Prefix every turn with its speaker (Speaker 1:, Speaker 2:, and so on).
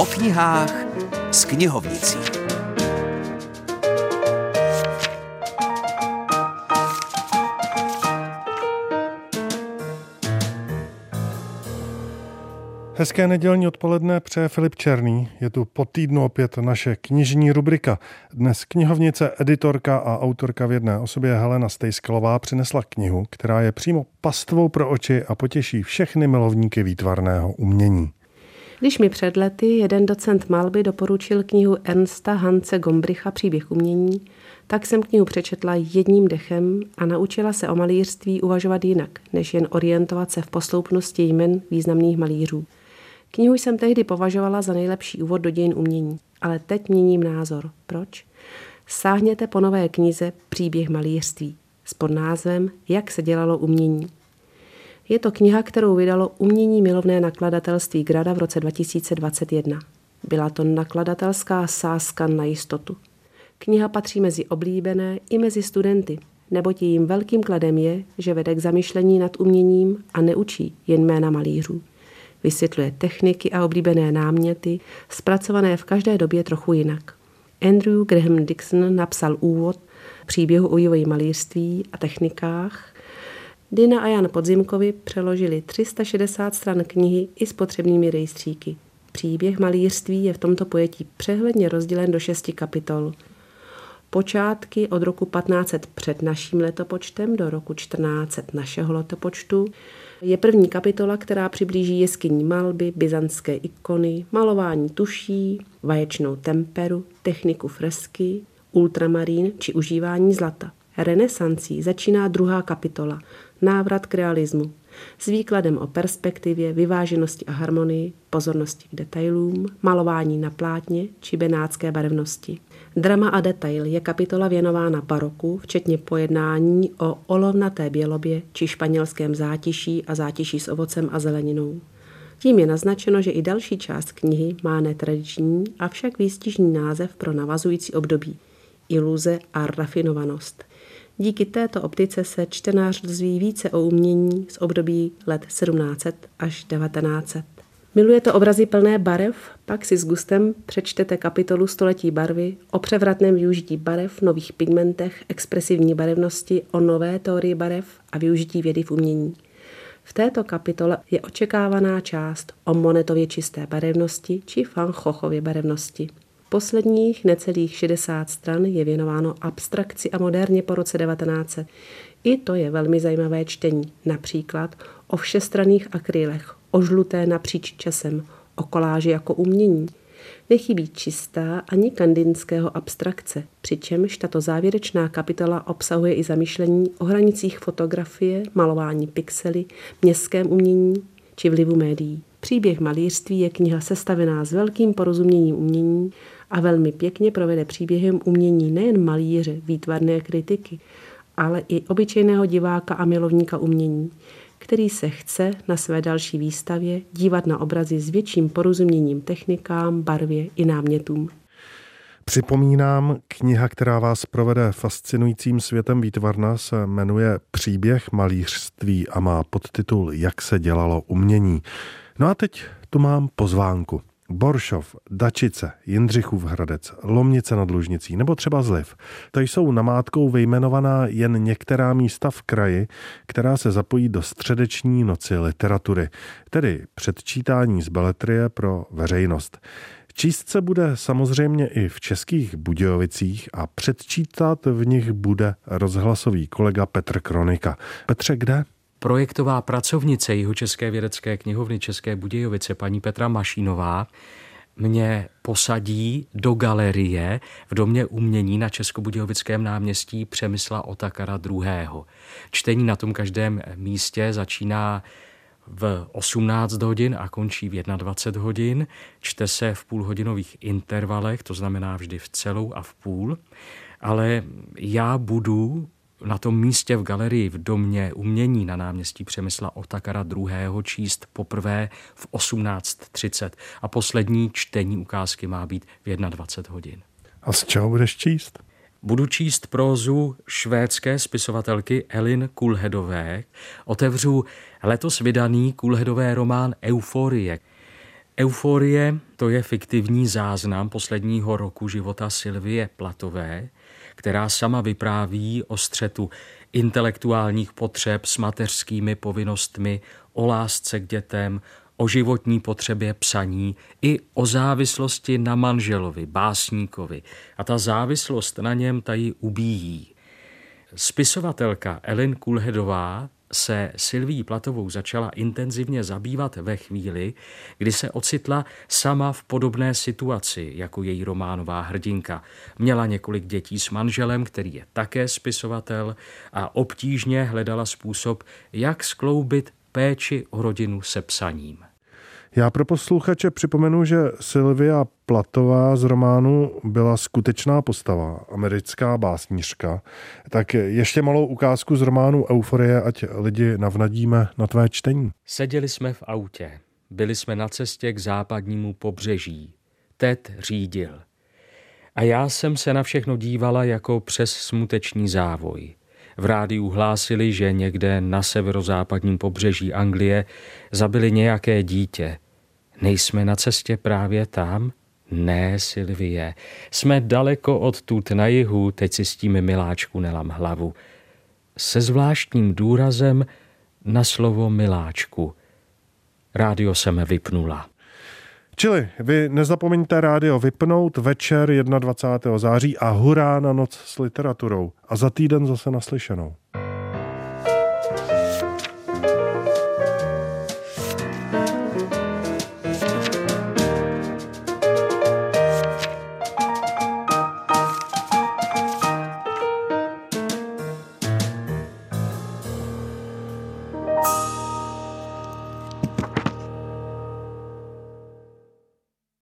Speaker 1: O knihách s knihovnicí.
Speaker 2: Hezké nedělní odpoledne přeje Filip Černý. Je tu po týdnu opět naše knižní rubrika. Dnes knihovnice, editorka a autorka v jedné osobě Helena Stejskalová přinesla knihu, která je přímo pastvou pro oči a potěší všechny milovníky výtvarného umění.
Speaker 3: Když mi před lety jeden docent malby doporučil knihu Ernsta Hance Gombricha Příběh umění, tak jsem knihu přečetla jedním dechem a naučila se o malířství uvažovat jinak, než jen orientovat se v posloupnosti jmen významných malířů. Knihu jsem tehdy považovala za nejlepší úvod do dějin umění, ale teď měním názor. Proč? Sáhněte po nové knize Příběh malířství s podnázvem Jak se dělalo umění. Je to kniha, kterou vydalo umění milovné nakladatelství Grada v roce 2021. Byla to nakladatelská sázka na jistotu. Kniha patří mezi oblíbené i mezi studenty, neboť jejím velkým kladem je, že vede k zamyšlení nad uměním a neučí jen jména malířů. Vysvětluje techniky a oblíbené náměty, zpracované v každé době trochu jinak. Andrew Graham Dixon napsal úvod příběhu o vývoji malířství a technikách. Dina a Jan Podzimkovi přeložili 360 stran knihy i s potřebnými rejstříky. Příběh malířství je v tomto pojetí přehledně rozdělen do šesti kapitol. Počátky od roku 1500 před naším letopočtem do roku 1400 našeho letopočtu je první kapitola, která přiblíží jeskyní malby, byzantské ikony, malování tuší, vaječnou temperu, techniku fresky, ultramarín či užívání zlata. Renesancí začíná druhá kapitola, návrat k realismu, s výkladem o perspektivě, vyváženosti a harmonii, pozornosti k detailům, malování na plátně či benátské barevnosti. Drama a detail je kapitola věnována baroku, včetně pojednání o olovnaté bělobě či španělském zátiší a zátiší s ovocem a zeleninou. Tím je naznačeno, že i další část knihy má netradiční, avšak výstižný název pro navazující období – iluze a rafinovanost. Díky této optice se čtenář dozví více o umění z období let 1700 až 1900. Milujete obrazy plné barev? Pak si s gustem přečtete kapitolu Století barvy o převratném využití barev, nových pigmentech, expresivní barevnosti, o nové teorii barev a využití vědy v umění. V této kapitole je očekávaná část o monetově čisté barevnosti či fanchochově barevnosti. Posledních necelých 60 stran je věnováno abstrakci a moderně po roce 1900. I to je velmi zajímavé čtení, například o všestranných akrylech, o žluté napříč časem, o koláži jako umění. Nechybí čistá ani kandinského abstrakce, přičemž tato závěrečná kapitola obsahuje i zamýšlení o hranicích fotografie, malování pixely, městském umění či vlivu médií. Příběh malířství je kniha sestavená s velkým porozuměním umění a velmi pěkně provede příběhem umění nejen malíře, výtvarné kritiky, ale i obyčejného diváka a milovníka umění který se chce na své další výstavě dívat na obrazy s větším porozuměním technikám, barvě i námětům.
Speaker 2: Připomínám, kniha, která vás provede fascinujícím světem výtvarna, se jmenuje Příběh malířství a má podtitul Jak se dělalo umění. No a teď tu mám pozvánku. Boršov, Dačice, Jindřichův Hradec, Lomnice nad Lužnicí nebo třeba Zliv. To jsou namátkou vyjmenovaná jen některá místa v kraji, která se zapojí do středeční noci literatury, tedy předčítání z beletrie pro veřejnost. Číst se bude samozřejmě i v českých Budějovicích a předčítat v nich bude rozhlasový kolega Petr Kronika. Petře, kde?
Speaker 4: Projektová pracovnice Jihočeské vědecké knihovny České Budějovice, paní Petra Mašínová, mě posadí do galerie v Domě umění na Českobudějovickém náměstí Přemysla Otakara II. Čtení na tom každém místě začíná v 18 hodin a končí v 21 hodin. Čte se v půlhodinových intervalech, to znamená vždy v celou a v půl. Ale já budu na tom místě v galerii v domě umění na náměstí Přemysla Otakara II. číst poprvé v 18.30 a poslední čtení ukázky má být v 21 hodin.
Speaker 2: A z čeho budeš číst?
Speaker 4: Budu číst prózu švédské spisovatelky Elin Kulhedové. Otevřu letos vydaný Kulhedové román Euforie. Euforie to je fiktivní záznam posledního roku života Silvie Platové, která sama vypráví o střetu intelektuálních potřeb s mateřskými povinnostmi, o lásce k dětem, o životní potřebě psaní i o závislosti na manželovi, básníkovi. A ta závislost na něm tají ubíjí. Spisovatelka Ellen Kulhedová se Silví Platovou začala intenzivně zabývat ve chvíli, kdy se ocitla sama v podobné situaci jako její románová hrdinka. Měla několik dětí s manželem, který je také spisovatel a obtížně hledala způsob, jak skloubit péči o rodinu se psaním.
Speaker 2: Já pro posluchače připomenu, že Sylvia Platová z románu byla skutečná postava, americká básnířka. Tak ještě malou ukázku z románu Euforie, ať lidi navnadíme na tvé čtení.
Speaker 4: Seděli jsme v autě. Byli jsme na cestě k západnímu pobřeží. Ted řídil. A já jsem se na všechno dívala jako přes smuteční závoj. V rádiu hlásili, že někde na severozápadním pobřeží Anglie zabili nějaké dítě. Nejsme na cestě právě tam? Ne, Silvie, jsme daleko od tut na jihu, teď si s tím miláčku nelam hlavu. Se zvláštním důrazem na slovo miláčku. Rádio jsem vypnula.
Speaker 2: Čili vy nezapomeňte rádio vypnout večer 21. září a hurá na noc s literaturou. A za týden zase naslyšenou.